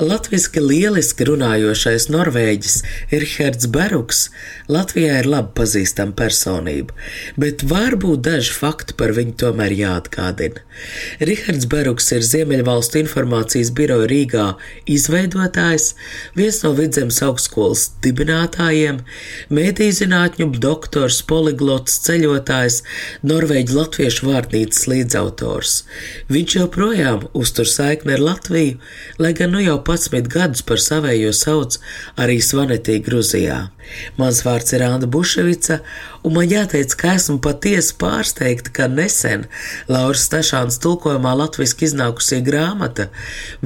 Latvijasiski lieliski runājošais norvēģis Erhards Beruks Latvijā ir labi pazīstama personība, bet varbūt daži fakti par viņu tomēr jāatgādina. Rihards Beruks ir Ziemeļvalstu informācijas biroja Rīgā izveidotājs, viens no vidzemes augstskolas dibinātājiem, mēdīzinātņu doktors, poliglots, ceļotājs, Norvēģi latviešu vārnīcas līdzautors. Viņš joprojām uztur saikni ar Latviju, lai gan nu jau 11 gadus par savējo sauc arī Svanetī Gruzijā. Mans vārds ir Anna Buševica, un man jāteic, ka esmu patiesi pārsteigta, ka nesen Lauras Stašāns tulkojumā latviski iznākusī grāmata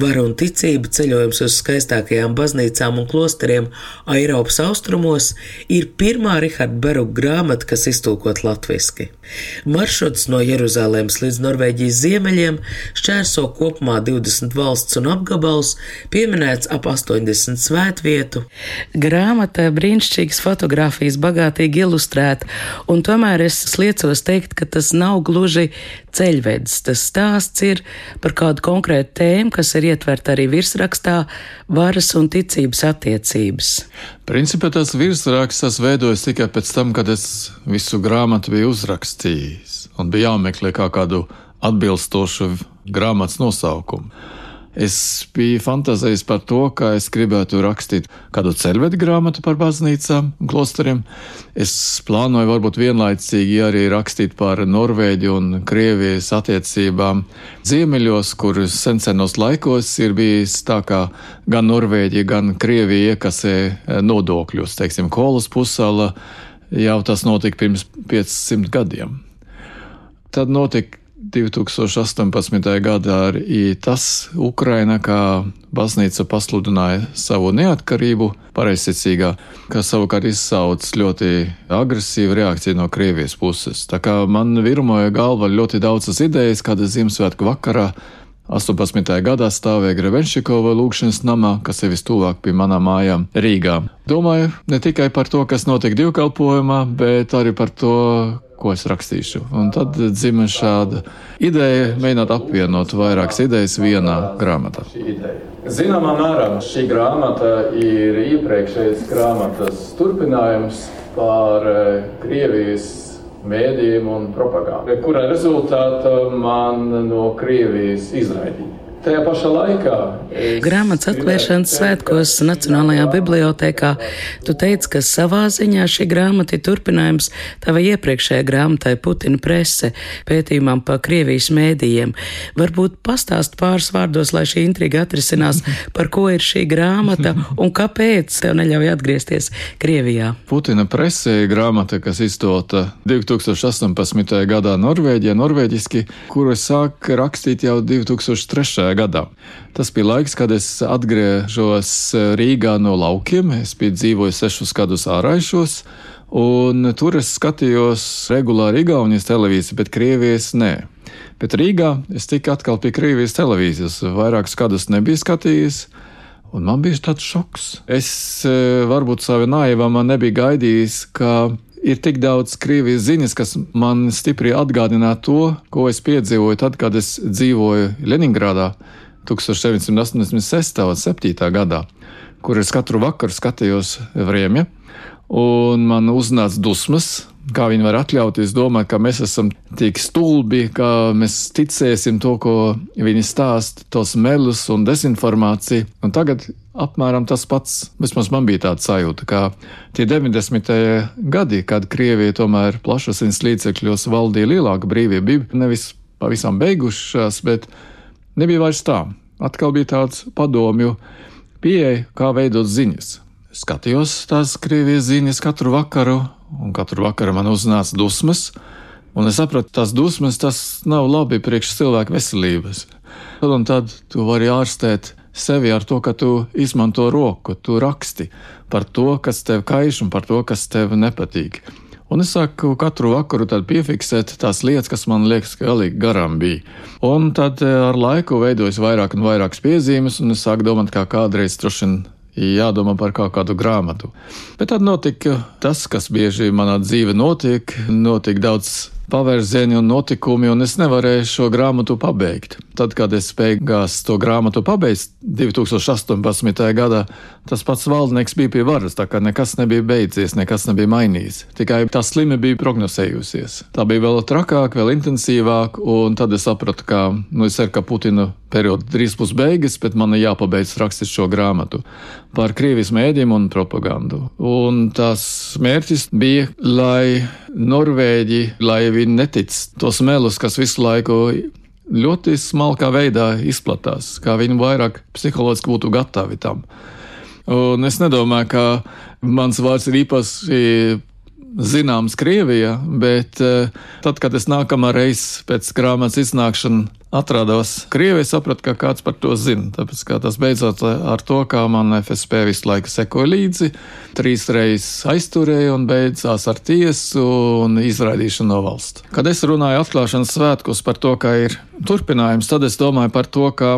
Varu un ticība ceļojums uz skaistākajām baznīcām un klosteriem Eiropas austrumos ir pirmā Riharda Beruga grāmata, kas iztulkot latviski. Maršruts no Jeruzalemes līdz Norvēģijas ziemeļiem šķērso kopumā 20 valsts un apgabals, pieminēts ap 80 svētvietu. Grāmata brīnišķīgas fotografijas, bagātīgi ilustrēta, un tomēr es liecos teikt, ka tas nav gluži ceļvedis. Tas stāsts ir par kādu konkrētu tēmu, kas ir ietverta arī virsrakstā varas un ticības attiecības. Principā tas virsraksts veidojas tikai pēc tam, kad es visu grāmatu biju uzrakstījis un bija jāmeklē kā kādu atbilstošu grāmatas nosaukumu. Es biju fantāzējis par to, ka es gribētu rakstīt kādu ceļvedu grāmatu par baznīcām un klosteriem. Es plānoju varbūt vienlaicīgi arī rakstīt par Norvēģiju un Krievijas attiecībām ziemeļos, kur sensenos laikos ir bijis tā, ka gan Norvēģija, gan Krievija iekasē nodokļus, teiksim, kolas pusala, jau tas notika pirms 500 gadiem. Tad notika 2018. gadā arī tas Ukraina, kā baznīca pasludināja savu neatkarību, pareizsicīgā, kas savukārt izsauc ļoti agresīvu reakciju no Krievijas puses. Tā kā man virmoja galva ļoti daudzas idejas, kādas Ziemassvētku vakarā 18. gadā stāvēja Grebenšikova lūkšanas namā, kas ir vistuvāk pie manām mājām Rīgā. Domāju ne tikai par to, kas notiek divkalpojumā, bet arī par to, ko es rakstīšu. Un tad dzima šāda ideja, mēģināt apvienot vairākas idejas vienā grāmatā. Zināmā mērā šī grāmata ir iepriekšējas grāmatas turpinājums par eh, Krievijas mēdījiem un propagandu, kura rezultātā man no Krievijas izraidīja. Tajā pašā laikā. Grāmatas atklāšanas svētkos Nacionālajā bibliotekā tu teici, ka savā ziņā šī grāmata ir turpinājums tavai iepriekšējai grāmatai Putina prese pētījumam par Krievijas mēdījiem. Varbūt pastāst pāris vārdos, lai šī intriga atrisinās, par ko ir šī grāmata un kāpēc tev neļauj atgriezties Krievijā. Putina prese ir grāmata, kas izdota 2018. gadā Norvēģijā, norvēģiski, kuru es sāku rakstīt jau 2003 gadā. Tas bija laiks, kad es atgriežos Rīgā no laukiem. Es biju dzīvojis sešus gadus āraišos, un tur es skatījos regulāri Igaunijas televīziju, bet Krievijas nē. Bet Rīgā es tiku atkal pie Krievijas televīzijas. Vairākus gadus nebiju skatījies. Un man bija tāds šoks. Es e, varbūt savā naivā man nebija gaidījis, ka ir tik daudz Krievijas ziņas, kas man stipri atgādināja to, ko es piedzīvoju tad, kad es dzīvoju Leningradā 1986. un 7. gadā, kur es katru vakaru skatījos Vrēmja, un man uznāca dusmas, kā viņi var atļauties domāt, ka mēs esam tik stulbi, ka mēs ticēsim to, ko viņi stāsta, tos melus un dezinformāciju. Un tagad apmēram tas pats, vismaz man bija tāds sajūta, ka tie 90. gadi, kad Krievija tomēr plašsaziņas līdzekļos valdīja lielāka brīvība, bija nevis pavisam beigušās, bet nebija vairs tā. Atkal bija tāds padomju pieeja, kā veidot ziņas. Skatījos tās Krievijas ziņas katru vakaru, un katru vakaru man uznāca dusmas, un es sapratu, tas dusmas tas nav labi priekš cilvēku veselības. Un tad tu vari ārstēt sevi ar to, ka tu izmanto roku, tu raksti par to, kas tev kaiš un par to, kas tev nepatīk. Un es sāku katru vakaru piefiksēt tās lietas, kas man liekas, ka galīgi garām bija. Un tad eh, ar laiku veidojas vairāk un vairākas piezīmes, un es sāku domāt, kā kādreiz droši vien jādomā par kaut kādu grāmatu. Bet tad notika tas, kas bieži manā dzīvē notiek, notika daudz pavērsieni un notikumi, un es nevarēju šo grāmatu pabeigt. Tad, kad es beigās to grāmatu pabeidzu 2018. gadā, tas pats valdnieks bija pie varas, tā kā nekas nebija beidzies, nekas nebija mainījies. Tikai tā slime bija prognozējusies. Tā bija vēl trakāk, vēl intensīvāk, un tad es sapratu, ka nu, es ceru, ka Putina periods drīz būs beigas, bet man ir jāpabeidz rakstīt šo grāmatu par Krievijas mēdījiem un propagandu. Un tās mērķis bija, lai Norvēģi, lai viņi netic tos melus, kas visu laiku ļoti smalkā veidā izplatās, kā viņi vairāk psiholoģiski būtu gatavi tam. Un es nedomāju, ka mans vārds ir īpaši zināms Krievijā, bet uh, tad, kad es nākamā reize pēc grāmatas iznākšanas atrados Krievijā, sapratu, ka kāds par to zina. Tāpēc tas beidzot ar to, kā man FSP visu laiku sekoja līdzi, trīs reizes aizturēja un beidzās ar tiesu un izraidīšanu no valsts. Kad es runāju atklāšanas svētkos par to, ka ir turpinājums, tad es domāju par to, ka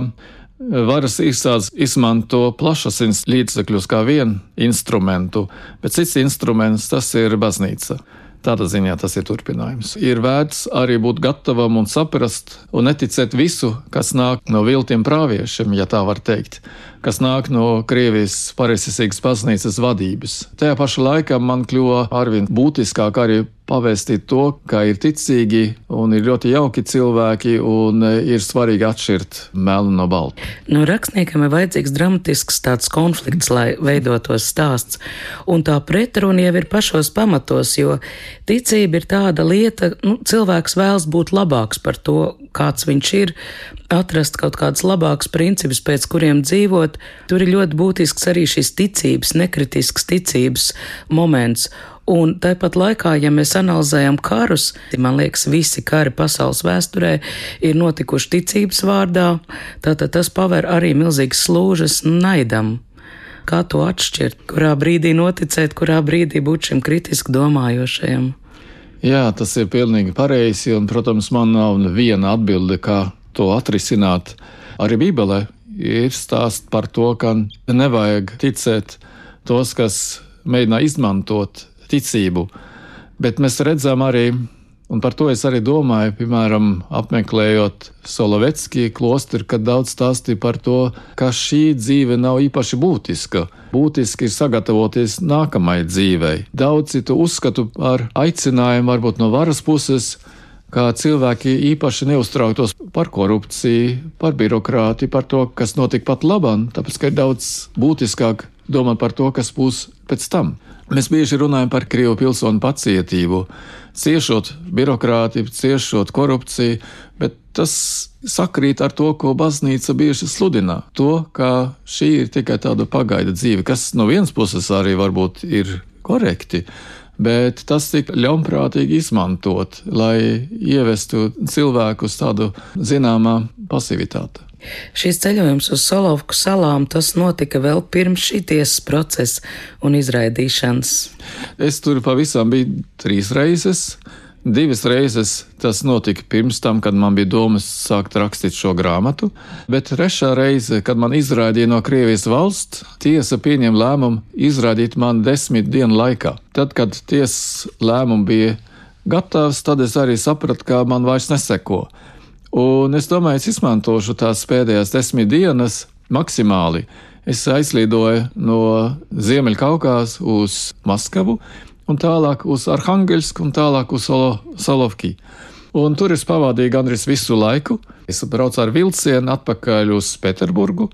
Varas iestādes izmanto plašsaziņas līdzekļus kā vienu instrumentu, bet cits instruments tas ir baznīca. Tādā ziņā tas ir turpinājums. Ir vērts arī būt gatavam un saprast un neticēt visu, kas nāk no viltiem prāviešiem, ja tā var teikt, kas nāk no Krievijas pareizsīgas baznīcas vadības. Tajā pašā laikā man kļuva arvien būtiskāk arī pavēstīt to, ka ir ticīgi un ir ļoti jauki cilvēki un e, ir svarīgi atšķirt melu no balta. No rakstniekam ir vajadzīgs dramatisks tāds konflikts, lai veidotos stāsts, un tā pretruna jau ir pašos pamatos, jo ticība ir tāda lieta, nu, cilvēks vēlas būt labāks par to, kāds viņš ir, atrast kaut kādus labākus principus, pēc kuriem dzīvot. Tur ir ļoti būtisks arī šis ticības, nekritisks ticības moments. Un tāpat laikā, ja mēs analizējam karus, man liekas, visi kari pasaules vēsturē ir notikuši ticības vārdā, tātad tas paver arī milzīgas slūžas naidam. Kā to atšķirt, kurā brīdī noticēt, kurā brīdī būt šim kritiski domājošajam? Jā, tas ir pilnīgi pareizi, un, protams, man nav viena atbilde, kā to atrisināt. Arī Bībelē ir stāsts par to, ka nevajag ticēt tos, kas mēģina izmantot ticību. Bet mēs redzam arī, un par to es arī domāju, piemēram, apmeklējot Solovetskiju klosteru, kad daudz stāstīja par to, ka šī dzīve nav īpaši būtiska. Būtiski ir sagatavoties nākamajai dzīvei. Daudz citu uzskatu par aicinājumu varbūt no varas puses kā cilvēki īpaši neuztrauktos par korupciju, par birokrātiju, par to, kas notika pat labam, tāpēc ka ir daudz būtiskāk domāt par to, kas būs pēc tam. Mēs bieži runājam par Krievu pilsonu pacietību, ciešot birokrātiju, ciešot korupciju, bet tas sakrīt ar to, ko baznīca bieži sludina. To, ka šī ir tikai tāda pagaida dzīve, kas no vienas puses arī varbūt ir korekti, bet tas tika ļaunprātīgi izmantot, lai ievestu cilvēkus tādu zināmā pasivitāte. Šis ceļojums uz Solovku salām tas notika vēl pirms šī tiesas procesa un izraidīšanas. Es tur pavisam biju trīs reizes. Divas reizes tas notika pirms tam, kad man bija domas sākt rakstīt šo grāmatu, bet trešā reize, kad man izraidīja no Krievijas valsts, tiesa pieņēma lēmumu izraidīt mani desmit dienu laikā. Tad, kad tiesas lēmums bija gatavs, tad es arī sapratu, ka man vairs neseko. Un es domāju, es izmantošu tās pēdējās desmit dienas maksimāli. Es aizlidoju no Ziemeļkaukās uz Maskavu, un tālāk uz Arhangelsku, un tālāk uz Solo, Solovki. Un tur es pavadīju gandrīz visu laiku. Es braucu ar vilcienu atpakaļ uz Pēterburgu,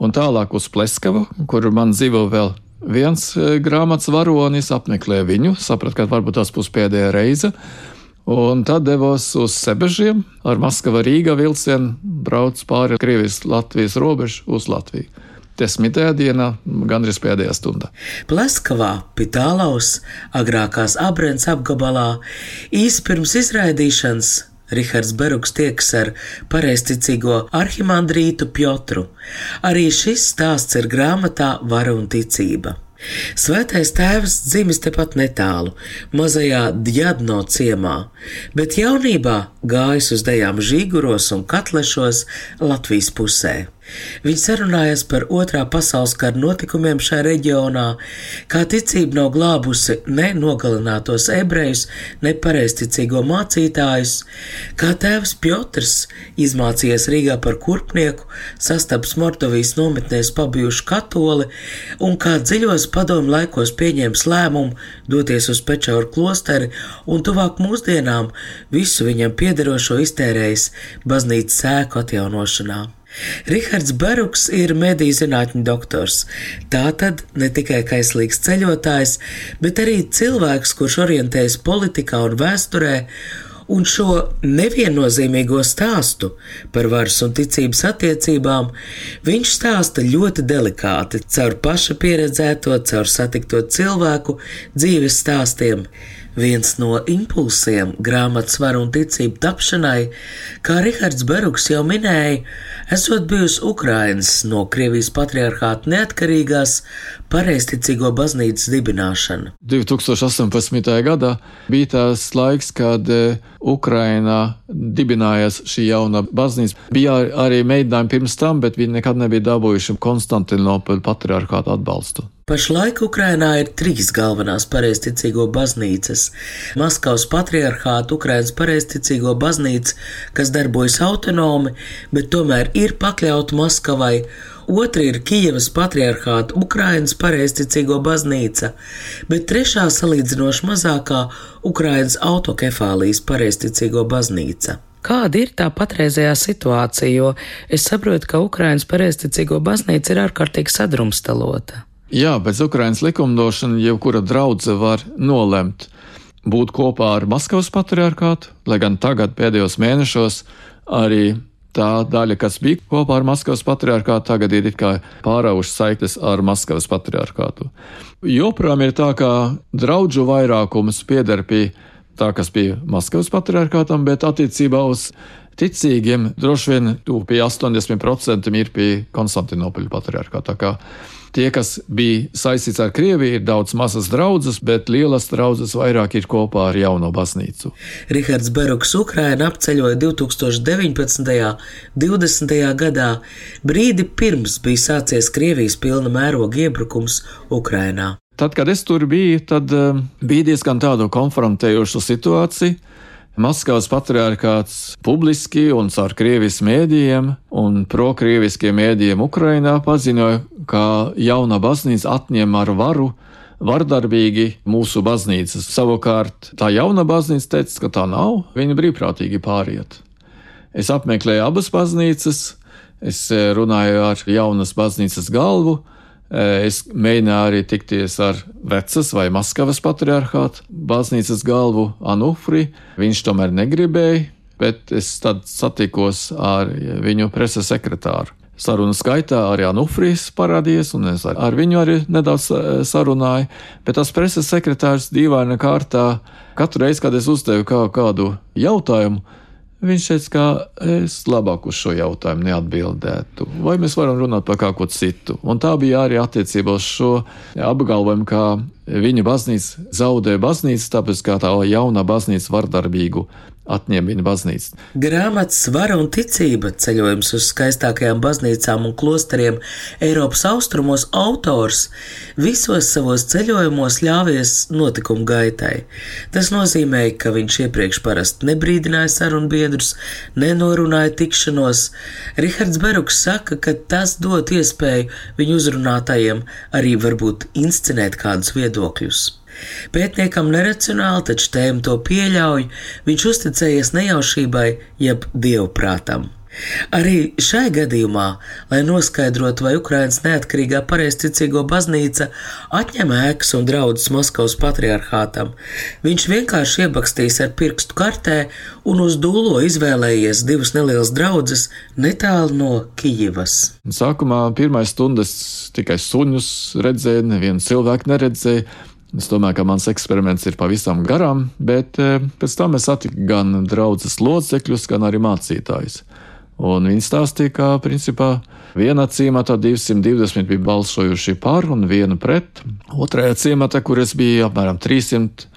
un tālāk uz Pleskavu, kur man dzīvo vēl viens eh, grāmatas varonis, apmeklēju viņu, sapratu, ka varbūt tas būs pēdējā reize. Un tad devos uz Sebežiem ar Maskava Rīga vilcienu, brauc pāri Krievijas-Latvijas robežu uz Latviju. Desmitajā dienā, gandrīz pēdējā stundā. Plaskavā, Pitālaus, agrākās Abrēns apgabalā, īsi pirms izraidīšanas Rihards Beruks tieks ar pareizticīgo arhimandrītu Piotru. Arī šis stāsts ir grāmatā Vara un ticība. Svētais tēvs dzimis tepat netālu, mazajā Djadno ciemā, bet jaunībā gājis uz dejām Žīguros un Katlešos Latvijas pusē. Viņi sarunājās par otrā pasaules kara notikumiem šajā reģionā, kā ticība nav glābusi ne nogalinātos ebrejus, ne pareizticīgo mācītājus, kā tēvs Piotrs izmācījies Rīgā par kurpnieku, sastaps Mordovijas nometnēs pabijušu katoli un kā dziļos padomu laikos pieņēmis lēmumu doties uz Pečauru klosteri un tuvāk mūsdienām visu viņam piederošo iztērējis baznīcas sēku atjaunošanā. Rihards Baruks ir mediju zinātņu doktors. Tā tad ne tikai kaislīgs ceļotājs, bet arī cilvēks, kurš orientējas politikā un vēsturē, un šo neviennozīmīgo stāstu par varas un ticības attiecībām viņš stāsta ļoti delikāti, caur paša pieredzēto, caur satikto cilvēku dzīves stāstiem. Viens no impulsiem grāmatas varu un ticību tapšanai, kā Rihards Beruks jau minēja, esot bijusi Ukrainas no Krievijas patriarchāta neatkarīgās pareizticīgo baznīcas dibināšana. 2018. gadā bija tās laiks, kad e, Ukrainā dibinājās šī jauna baznīca. Bija arī mēģinājumi pirms tam, bet viņi nekad nebija dabūjuši Konstantinopoļa patriarchāta atbalstu. Pašlaik Ukrainā ir trīs galvenās pareizticīgo baznīcas - Maskavas patriarchāta, Ukrainas pareizticīgo baznīca, kas darbojas autonomi, bet tomēr ir pakļauta Maskavai, otra ir Kijavas patriarchāta, Ukrainas pareizticīgo baznīca, bet trešā salīdzinoši mazākā Ukrainas autokefālijas pareizticīgo baznīca. Kāda ir tā patreizējā situācija, jo es saprotu, ka Ukrainas pareizticīgo baznīca ir ārkārtīgi sadrumstalota. Jā, pēc Ukrainas likumdošana jebkura draudzene var nolemt būt kopā ar Maskavas patriarchātu, lai gan tagad pēdējos mēnešos arī tā daļa, kas bija kopā ar Maskavas patriarchātu, tagad ir kā pāraugušas saiknes ar Maskavas patriarchātu. Joprojām ir tā, ka draudžu vairākums pieder pie tā, kas bija Maskavas patriarchātam, bet attiecībā uz ticīgiem droši vien tuvu pie 80% ir pie Konstantinopoļa patriarchāta. Tie, kas bija saistīts ar Krieviju, ir daudz mazas draudzes, bet lielas draudzes vairāk ir kopā ar jauno baznīcu. Rihards Beruks Ukraina apceļoja 2019. un 2020. gadā, brīdi pirms bija sācies Krievijas pilna mēroga iebrukums Ukrainā. Tad, kad es tur biju, tad um, bija diezgan tādu konfrontējošu situāciju. Maskavas patriarchāts publiski un caur Krievijas mēdījiem un prokrieviskiem mēdījiem Ukrainā paziņoja, ka jauna baznīca atņem ar varu vardarbīgi mūsu baznīcas. Savukārt tā jauna baznīca teica, ka tā nav, viņa brīvprātīgi pāriet. Es apmeklēju abas baznīcas, es runāju ar jaunas baznīcas galvu, Eh, es mēģināju arī tikties ar Vecas vai Maskavas patriarchātu baznīcas galvu Anufri. Viņš tomēr negribēja, bet es tad satikos ar viņu preses sekretāru. Sarunas gaitā arī Anufrijs parādījās, un es ar viņu arī nedaudz eh, sarunāju. Bet tas preses sekretārs dīvaina kārtā katru reizi, kad es uzdevu kādu jautājumu, Viņš teica, ka es labāk uz šo jautājumu neatbildētu, vai mēs varam runāt par kaut ko citu. Un tā bija arī attiecībā uz šo apgalvojumu, ka viņa baznīca zaudēja baznīcu, tāpēc kā tā jaunā baznīca vardarbīgu atņem viņa baznīcu. Grāmatas Svara un ticība ceļojums uz skaistākajām baznīcām un klosteriem Eiropas austrumos autors visos savos ceļojumos ļāvies notikumu gaitai. Tas nozīmē, ka viņš iepriekš parasti nebrīdināja sarunbiedrus, nenorunāja tikšanos. Rihards Beruks saka, ka tas dot iespēju viņu uzrunātajiem arī varbūt inscenēt kādus viedokļus. Pētniekam neracionāli, taču tēma to pieļauj, viņš uzticējies nejaušībai jeb dievprātam. Arī šai gadījumā, lai noskaidrotu, vai Ukrainas neatkarīgā pareizticīgo baznīca atņem ēkas un draudus Maskavas patriarchātam, viņš vienkārši iebakstīs ar pirkstu kartē un uz dūlo izvēlējies divas nelielas draudzes netālu no Kijivas. Sākumā pirmais stundas tikai suņus redzēja, nevienu cilvēku neredzēja. Es domāju, ka mans eksperiments ir pavisam garām, bet eh, pēc tam es satiku gan draudzes locekļus, gan arī mācītājus. Un viņi stāstīja, ka principā vienā ciematā 220 bija balsojuši par un vienu pret. Otrajā ciematā, kur es biju, apmēram 300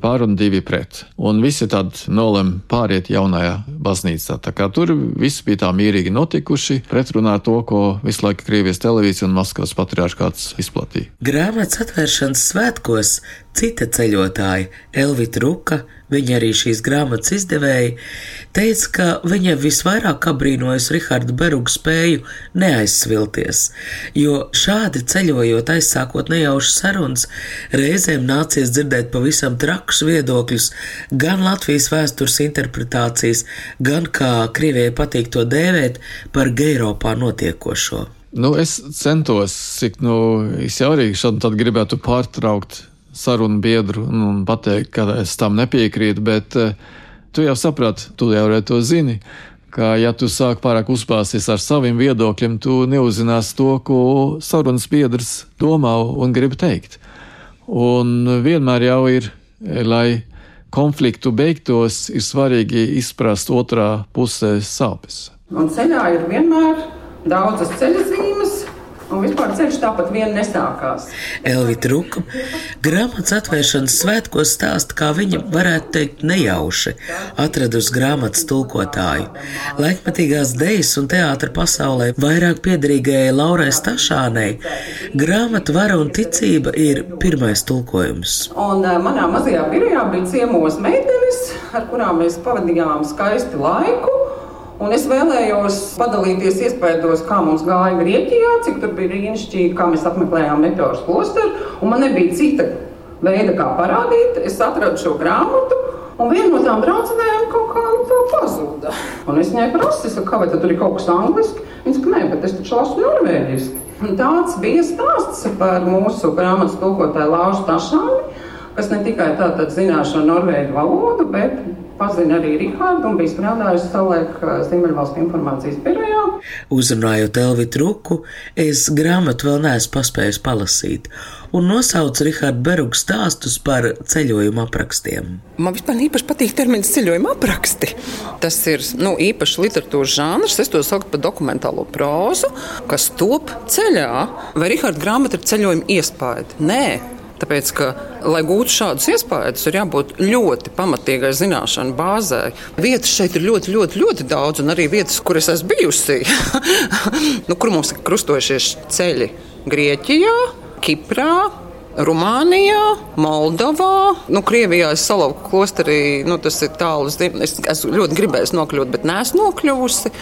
par un divi pret. Un visi tad nolem pāriet jaunajā baznīcā. Tā kā tur viss bija tā mierīgi notikuši, pretrunā ar to, ko visu laiku Krievijas televīzija un Maskavas patriārkāts izplatīja. Grāmatas atvēršanas svētkos cita ceļotāja Elvita Ruka Viņa arī šīs grāmatas izdevēja, teica, ka viņa visvairāk abrīnojas Riharda Beruga spēju neaizsvilties, jo šādi ceļojot aizsākot nejaušas sarunas, reizēm nācies dzirdēt pavisam trakus viedokļus, gan Latvijas vēstures interpretācijas, gan, kā Krievijai patīk to dēvēt, par Eiropā notiekošo. Nu, es centos, cik nu, arī šādi gribētu pārtraukt sarunu biedru un pateikt, ka es tam nepiekrītu, bet eh, tu jau saprati, tu jau arī to zini. Ka, ja tu sāk pārāk uzpāsties ar saviem viedokļiem, tu neuzzināsi to, ko sarunas biedrs domā un grib teikt. Un vienmēr jau ir, lai konfliktu beigtos, ir svarīgi izprast otrā pusē sāpes. Un ceļā ir vienmēr daudzas ceļa Un vispār ceļš tāpat vien nesākās. Elvita Ruka grāmatas atvēršanas svētkos stāsta, kā viņa varētu teikt nejauši atradusi grāmatas tulkotāju. Laikmatīgās dejas un teātra pasaulē vairāk piederīgajai Laurai Stašānei grāmata vara un ticība ir pirmais tulkojums. Un uh, manā mazajā birojā bija ciemos meitenes, ar kurām mēs pavadījām skaistu laiku. Un es vēlējos padalīties iespējos, kā mums gāja Grieķijā, cik tur bija brīnišķīgi, kā mēs apmeklējām Meteoras klosteru. Man nebija cita veida, kā parādīt. Es atradu šo grāmatu. Un viena no tām draudzenēm kaut kā nu, pazuda. Un es viņai prasīju, kā vai tur ir kaut kas angļuiski. Viņa saka, nē, bet es taču lasu norvēģiski. Un tāds bija stāsts par mūsu grāmatas tulkotāju Laušu Tašāni, kas ne tikai tātad zināja šo norvēģu valodu, bet pazina arī Rihārdu un bija strādājusi savulaik Ziemeļvalstu informācijas birojā. Uzrunājot Elvitu Ruku, es grāmatu vēl neesmu paspējis palasīt un nosauc Rahāda Beruga stāstus par ceļojuma aprakstiem. Man vispār īpaši patīk termins ceļojuma apraksti. Tas ir nu, īpašs literatūras žanrs, es to saucu par dokumentālo prózu, kas top ceļā. Vai Rahāda grāmata ir ceļojuma iespēja? Nē, Tāpēc, ka, lai gūtu šādus iespējas, ir jābūt ļoti pamatīgai zināšanu bāzē. Vietas šeit ir ļoti, ļoti, ļoti daudz, un arī vietas, kur es esmu bijusi, nu, kur mums ir krustojušies ceļi Grieķijā, Kiprā. Rumānijā, Moldovā, nu, Krievijā es salauku klosterī, nu, tas ir tālu. Es esmu ļoti gribējis nokļūt, bet neesmu nokļuvusi.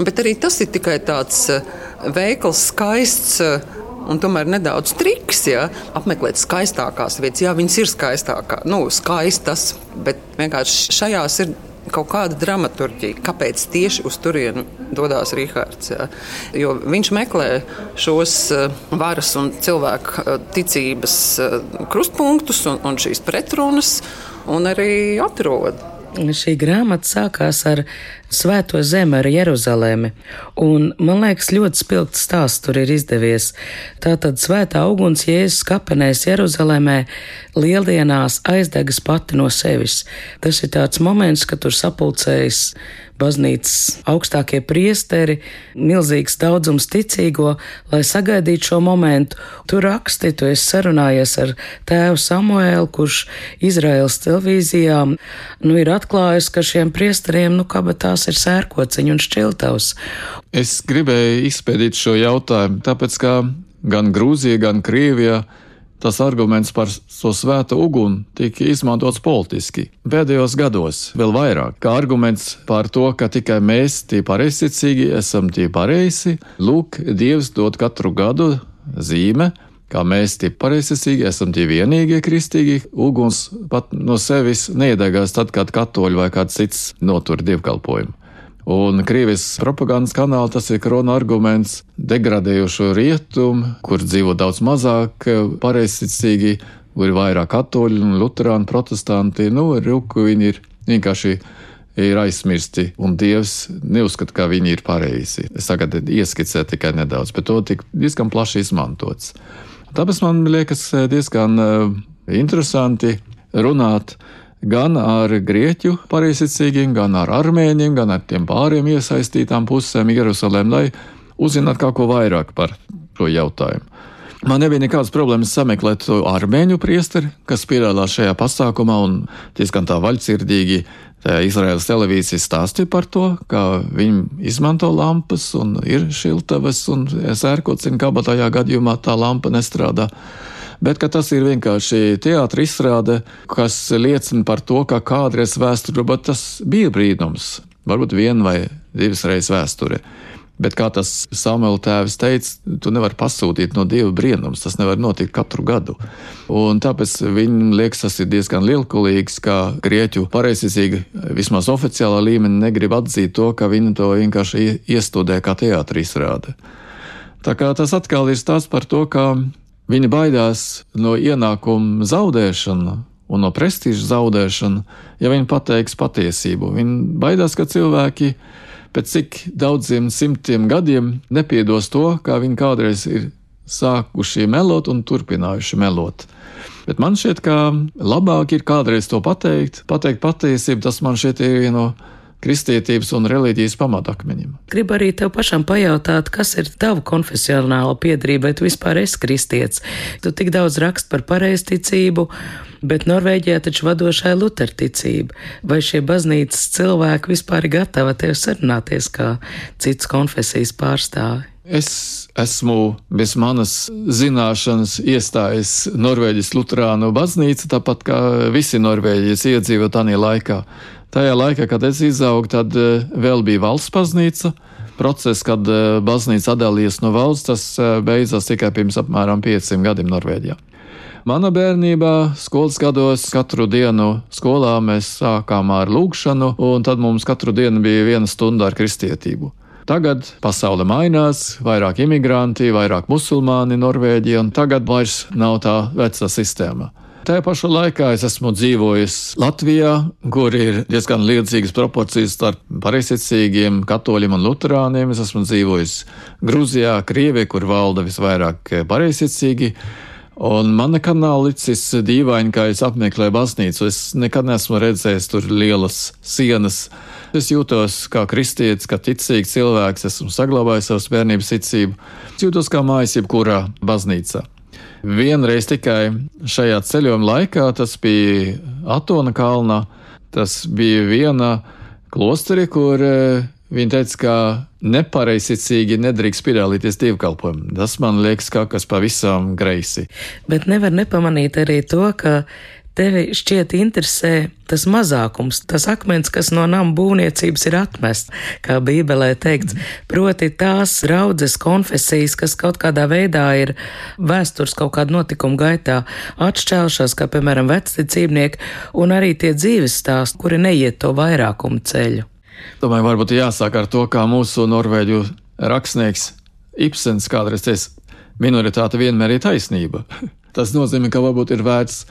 Bet arī tas ir tikai tāds eh, veikls, skaists eh, un tomēr nedaudz triks, ja apmeklēt skaistākās vietas. Jā, viņas ir skaistākās, nu, skaistas, bet vienkārši šajās ir kaut kāda dramaturģija, kāpēc tieši uz turieni dodas Rīgārds. Jo viņš meklē šos eh, varas un cilvēku eh, ticības eh, krustpunktus un, un šīs pretrunas, un arī atrod. Šī grāmata sākās ar Svēto zemi, ar Jeruzalemi, un man liekas, ļoti spilgts stāsts tur ir izdevies. Tātad svētā uguns Jēzus kapenēs Jeruzalemē lieldienās aizdegas pati no sevis. Tas ir tāds moments, kad tur sapulcējas baznīcas augstākie priesteri, milzīgs daudzums ticīgo, lai sagaidītu šo momentu. Tur raksti, tu esi sarunājies ar tēvu Samuēlu, kurš Izraels televīzijā nu, ir atklājis, ka šiem priesteriem, nu, kabatās ir sērkociņi un šķiltavs. Es gribēju izpētīt šo jautājumu, tāpēc, ka gan Grūzija, gan Krievija Tas arguments par so svēto uguni tika izmantots politiski. Pēdējos gados vēl vairāk, kā arguments par to, ka tikai mēs, tie pareizticīgi, esam tie pareizi. Lūk, Dievs dod katru gadu zīme, kā mēs tie pareizticīgi esam tie vienīgie kristīgi. Uguns pat no sevis neiedegās tad, kad katoļi vai kāds cits notur dievkalpojumu. Un Krievijas propagandas kanāla tas ir krona arguments degradējošo rietumu, kur dzīvo daudz mazāk pareizticīgi, kur ir vairāk katoļu, luterāni, protestanti. Nu, ruku viņi ir vienkārši ir aizmirsti, un Dievs neuzskata, ka viņi ir pareizi. Es tagad ieskicēju tikai nedaudz, bet to tik diezgan plaši izmantots. Tāpēc man liekas diezgan uh, interesanti runāt gan ar grieķu pareizticīgiem, gan ar armēņiem, gan ar tiem pāriem iesaistītām pusēm Jerusalem, lai uzzinātu kaut ko vairāk par šo jautājumu. Man nebija nekādas problēmas sameklēt to armēņu priesteri, kas piedalās šajā pasākumā un diezgan tā vaļsirdīgi Izraēlas televīzija stāstīja par to, kā viņi izmanto lampas un ir šiltavas un kāpēc tajā gadījumā tā lampa nestrādā. Bet tas ir vienkārši teātris izrāde, kas liecina par to, ka kādreiz vēsturē, bet tas bija brīnums, varbūt viena vai divas reizes vēsturē. Bet kā tas Samuela tēvs teica, tu nevari pasūtīt no dieva brīnums, tas nevar notikt katru gadu. Un tāpēc viņam liekas, tas ir diezgan lielkulīgs, ka grieķu pareizticīgi vismaz oficiālā līmenī negrib atzīt to, ka viņi to vienkārši iestudē kā teātris rāda. Tā kā tas atkal ir stāsts par to, ka viņi baidās no ienākuma zaudēšana un no prestiža zaudēšana, ja viņi pateiks patiesību. Viņi baidās, ka cilvēki pēc cik daudziem simtiem gadiem nepiedos to, kā viņi kādreiz ir sākuši melot un turpinājuši melot. Bet man šķiet, ka labāk ir kādreiz to pateikt, pateikt patiesību, tas man šķiet ir viena no kristietības un reliģijas pamatakmeņiem. Gribu arī tev pašam pajautāt, kas ir tava konfesionāla piedarība, vai tu vispār esi kristietis? Tu tik daudz rakst par pareizticību, bet Norvēģijā taču vadošā ir luterticība. Vai šie baznīcas cilvēki vispār ir gatavi tev sarunāties kā cits konfesijas pārstāvi? Es esmu bez manas zināšanas iestājis Norvēģijas Lutānu baznīcu, tāpat kā visi Norvēģijas iedzīvotāji laikā. Tajā laikā, kad es izaugu, tad eh, vēl bija valsts baznīca. Process, kad eh, baznīca atdalījās no valsts, tas eh, beidzās tikai pirms apmēram 500 gadiem Norvēģijā. Mana bērnībā, skolas gados, katru dienu skolā mēs sākām ar lūgšanu, un tad mums katru dienu bija viena stunda ar kristietību. Tagad pasaule mainās, vairāk imigranti, vairāk musulmāni Norvēģija, un tagad vairs nav tā vecā sistēma. Tajā pašā laikā es esmu dzīvojis Latvijā, kur ir diezgan līdzīgas proporcijas starp pareizticīgiem, katoļiem un luterāniem. Es esmu dzīvojis Grūzijā, Krievijā, kur valda visvairāk pareizticīgi. Un man nekad nav licis dīvaini, kā es apmeklēju baznīcu. Es nekad neesmu redzējis tur lielas sienas. Es jūtos kā kristietis, kā ticīgs cilvēks, esmu saglabājis savas bērnības ticību. Es jūtos kā mājas jebkurā baznīcā. Vienreiz tikai šajā ceļojuma laikā, tas bija Atona kalnā, tas bija viena klosteri, kur eh, Viņa teica, ka nepareizticīgi nedrīkst piedalīties dievkalpojumā. Tas man liekas kaut kas pavisam greisi. Bet nevar nepamanīt arī to, ka tevi šķiet interesē tas mazākums, tas akmens, kas no nama būvniecības ir atmests, kā Bībelē teikts, proti tās raudzes konfesijas, kas kaut kādā veidā ir vēstures kaut kādu notikumu gaitā atšķēlušās, kā piemēram vecticībnieki, un arī tie dzīves stāsti, kuri neiet to vairākumu ceļu. Domāju, varbūt jāsāk ar to, kā mūsu norvēģu rakstnieks Ibsens kādreiz teica, minoritāte vienmēr ir taisnība. Tas nozīmē, ka varbūt ir vērts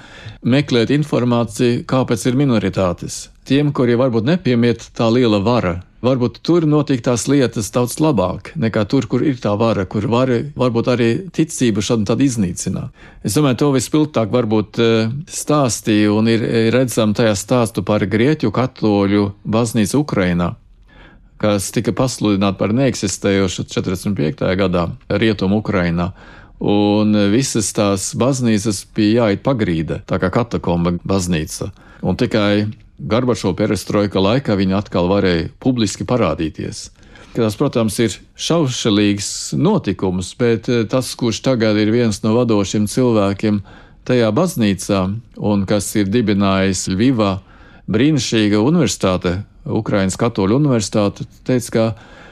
meklēt informāciju, kāpēc ir minoritātes. Tiem, kuriem varbūt nepiemiet tā liela vara, varbūt tur notiek tās lietas daudz labāk nekā tur, kur ir tā vara, kur vara varbūt arī ticību šādi tad iznīcināt. Es domāju, to vispilgtāk varbūt eh, stāstīja un ir redzam tajā stāstu par Grieķu katoļu baznīcu Ukrainā kas tika pasludināta par neeksistējošu 45. gadā Rietumu Ukrainā un visas tās baznīcas bija jāiet pagrīde, tā kā katakomba baznīca. Un tikai Garbačo perestroika laikā viņi atkal varēja publiski parādīties. Tas, protams, ir šaušalīgs notikums, bet eh, tas, kurš tagad ir viens no vadošiem cilvēkiem tajā baznīcā un kas ir dibinājis Ļuvā brīnišķīga universitāte, Ukraiņas katoļu universitāte, teica, ka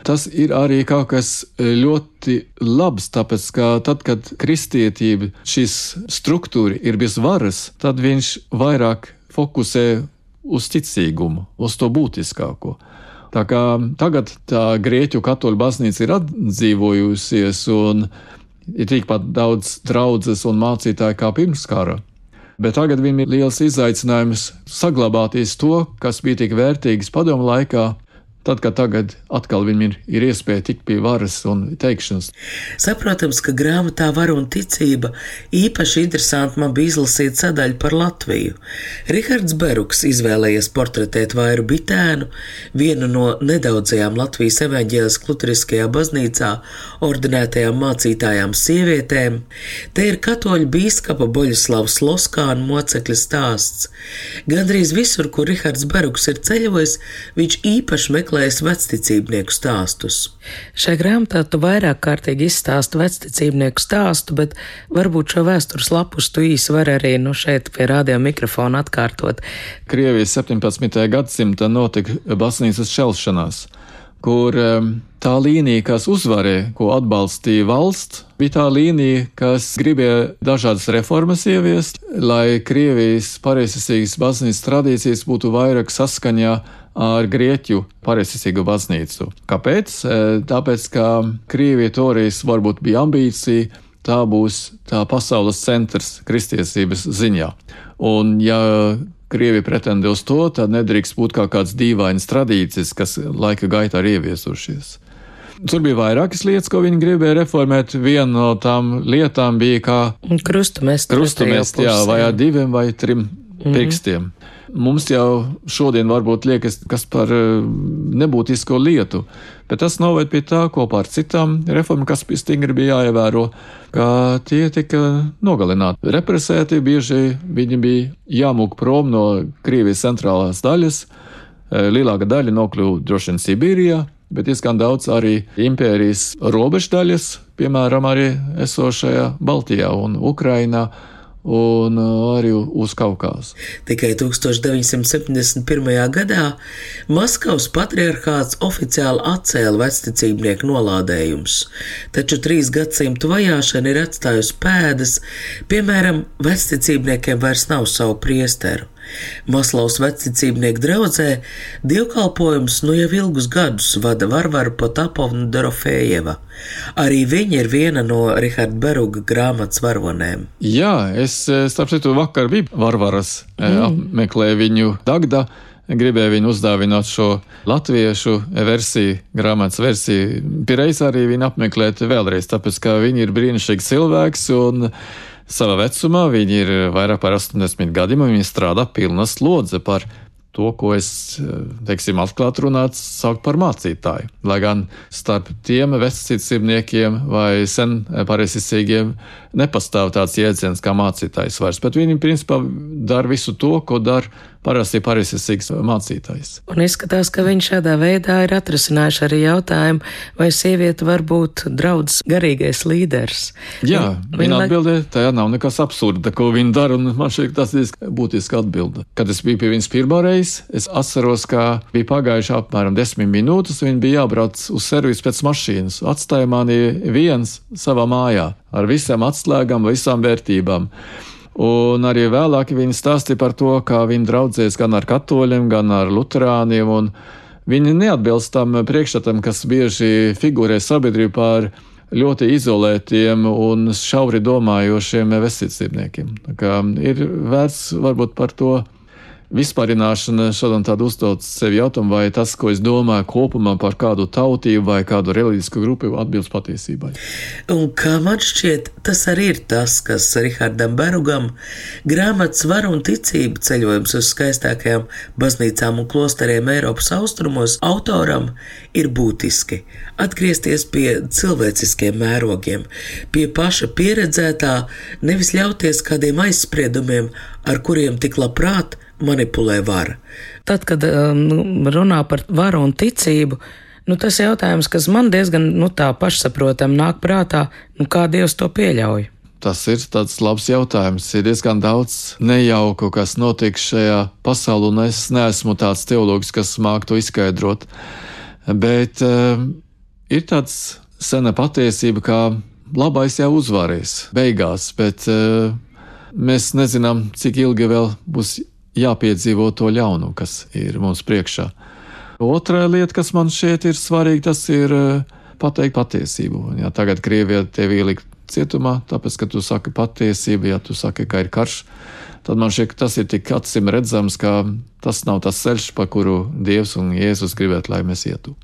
Tas ir arī kaut kas e, ļoti labs, tāpēc ka tad, kad kristietība šīs struktūra ir bez varas, tad viņš vairāk fokusē uz ticīgumu, uz to būtiskāko. Tā kā tagad tā grieķu katoļu baznīca ir atdzīvojusies un ir tikpat daudz draudzes un mācītāju kā pirms kara. Bet tagad viņam ir liels izaicinājums saglabāties to, kas bija tik vērtīgs padomu laikā, tad, kad tagad atkal viņam ir, ir iespēja tikt pie varas un teikšanas. Saprotams, ka grāmatā var un ticība īpaši interesanti man bija izlasīt sadaļu par Latviju. Rihards Beruks izvēlējies portretēt Vairu Bitēnu, vienu no nedaudzajām Latvijas evaņģēlas klutriskajā baznīcā ordinētajām mācītājām sievietēm. Te ir katoļu bīskapa Boļislavs Loskāna mocekļa stāsts. Gandrīz visur, kur Rihards Beruks ir ceļojis, viņš īpaši meklējis vecticībnieku stāstus. Šai grāmatā tu vairāk kārtīgi izstāsti vecticībnieku stāstu, bet varbūt šo vēstures lapus tu īsi var arī nu šeit pie rādio mikrofona atkārtot. Krievijas 17. gadsimta notika baznīcas šelšanās, kur tā līnija, kas uzvarēja, ko atbalstīja valsts, bija tā līnija, kas gribēja dažādas reformas ieviest, lai Krievijas pareizsīgas baznīcas tradīcijas būtu vairāk saskaņā ar Grieķu pareizsīgu baznīcu. Kāpēc? E, tāpēc, ka Krievija toreiz varbūt bija ambīcija, tā būs tā pasaules centrs kristiesības ziņā. Un, ja Krievija pretendē uz to, tad nedrīkst būt kā kāds dīvains tradīcijas, kas laika gaitā ir ieviesušies. Tur bija vairākas lietas, ko viņi gribēja reformēt. Viena no tām lietām bija kā krustamest, krustamest jā, vai ar diviem vai trim mm -hmm. pirkstiem. Mums jau šodien varbūt liekas, kas par eh, nebūtisko lietu, bet tas noved pie tā kopā ar citām reformām, kas stingri bija jāievēro, ka tie tika nogalināti, represēti, bieži viņi bija jāmūk prom no Krievijas centrālās daļas, eh, lielāka daļa nokļuva droši vien Sibīrijā, bet diezgan daudz arī impērijas robeždaļas, piemēram, arī esošajā Baltijā un Ukrainā un arī uz Kaukāzu. Tikai 1971. gadā Maskavas patriarchāts oficiāli atcēla vecticībnieku nolādējumus, taču trīs gadsimtu vajāšana ir atstājusi pēdas, piemēram, vecticībniekiem vairs nav savu priesteru. Maslavas vecticībnieku draudzē dievkalpojums nu jau ilgus gadus vada Varvara Potapovna Dorofējeva. Arī viņa ir viena no Riharda Beruga grāmatas varonēm. Jā, es eh, starp citu vakar biju Varvaras, eh, mm. apmeklēju viņu Dagda gribēju viņu uzdāvināt šo latviešu versiju, grāmatas versiju. Pirmais arī viņu apmeklēt vēlreiz, tāpēc, ka viņi ir brīnišķīgs cilvēks un Savā vecumā viņi ir vairāk par 80 gadiem, un viņi strādā pilna slodze par to, ko es, teiksim, atklāti runāts, saukt par mācītāju. Lai gan starp tiem vecīcībniekiem vai sen pareizsīgiem nepastāv tāds jēdziens kā mācītājs vairs, bet viņi principā dara visu to, ko dara parasti pareizsīgs mācītājs. Un izskatās, ka viņš šādā veidā ir atrisinājuši arī jautājumu, vai sieviete var būt draudzes garīgais līderis. Jā, viņa, viņa atbildē, tajā nav nekas absurda, ko viņa dara, un man šķiet, tas ir būtiski atbilde. Kad es biju pie viņas pirmo reizi, es atceros, ka bija pagājuši apmēram desmit minūtes, un viņa bija jābrauc uz servisu pēc mašīnas. Atstāja mani viens savā mājā ar visām atslēgām, visām vērtībām. Un arī vēlāk viņi stāstīja par to, kā viņi draudzēs gan ar katoļiem, gan ar luterāniem. Viņi neatbilst tam priekšstatam, kas bieži figurē sabiedrībā par ļoti izolētiem un šauri domājošiem vesticībniekiem. Ir vērts varbūt par to vispārināšana šodien tādu uzdot sev jautājumu, vai tas, ko es domāju kopumā par kādu tautību vai kādu reliģisku grupu, atbilst patiesībai. Un kā man šķiet, tas arī ir tas, kas Rihardam Berugam grāmatas var un ticība ceļojums uz skaistākajām baznīcām un klosteriem Eiropas austrumos autoram ir būtiski. Atgriezties pie cilvēciskiem mērogiem, pie paša pieredzētā, nevis ļauties kādiem aizspriedumiem, ar kuriem tik labprāt manipulē vara. Tad, kad um, nu, runā par varu un ticību, nu, tas jautājums, kas man diezgan nu, tā pašsaprotam nāk prātā, nu, kā Dievs to pieļauj. Tas ir tāds labs jautājums. Ir diezgan daudz nejauku, kas notiek šajā pasaulē, un es neesmu tāds teologs, kas māku to izskaidrot. Bet um, ir tāds sena patiesība, ka labais jau uzvarēs beigās, bet uh, mēs nezinām, cik ilgi vēl būs jāpiedzīvo to ļaunu, kas ir mums priekšā. Otra lieta, kas man šeit ir svarīga, tas ir eh, pateikt patiesību. Ja tagad Krievija tevi ielikt cietumā, tāpēc, ka tu saki patiesību, ja tu saki, ka ir karš, tad man šķiet, tas ir tik acīm redzams, ka tas nav tas ceļš, pa kuru Dievs un Jēzus gribētu, lai mēs ietu.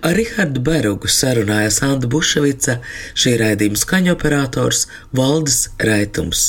Ar Rihardu Berugu sarunājas Anna Buševica, šī raidījuma skaņoperators Valdis Raitums.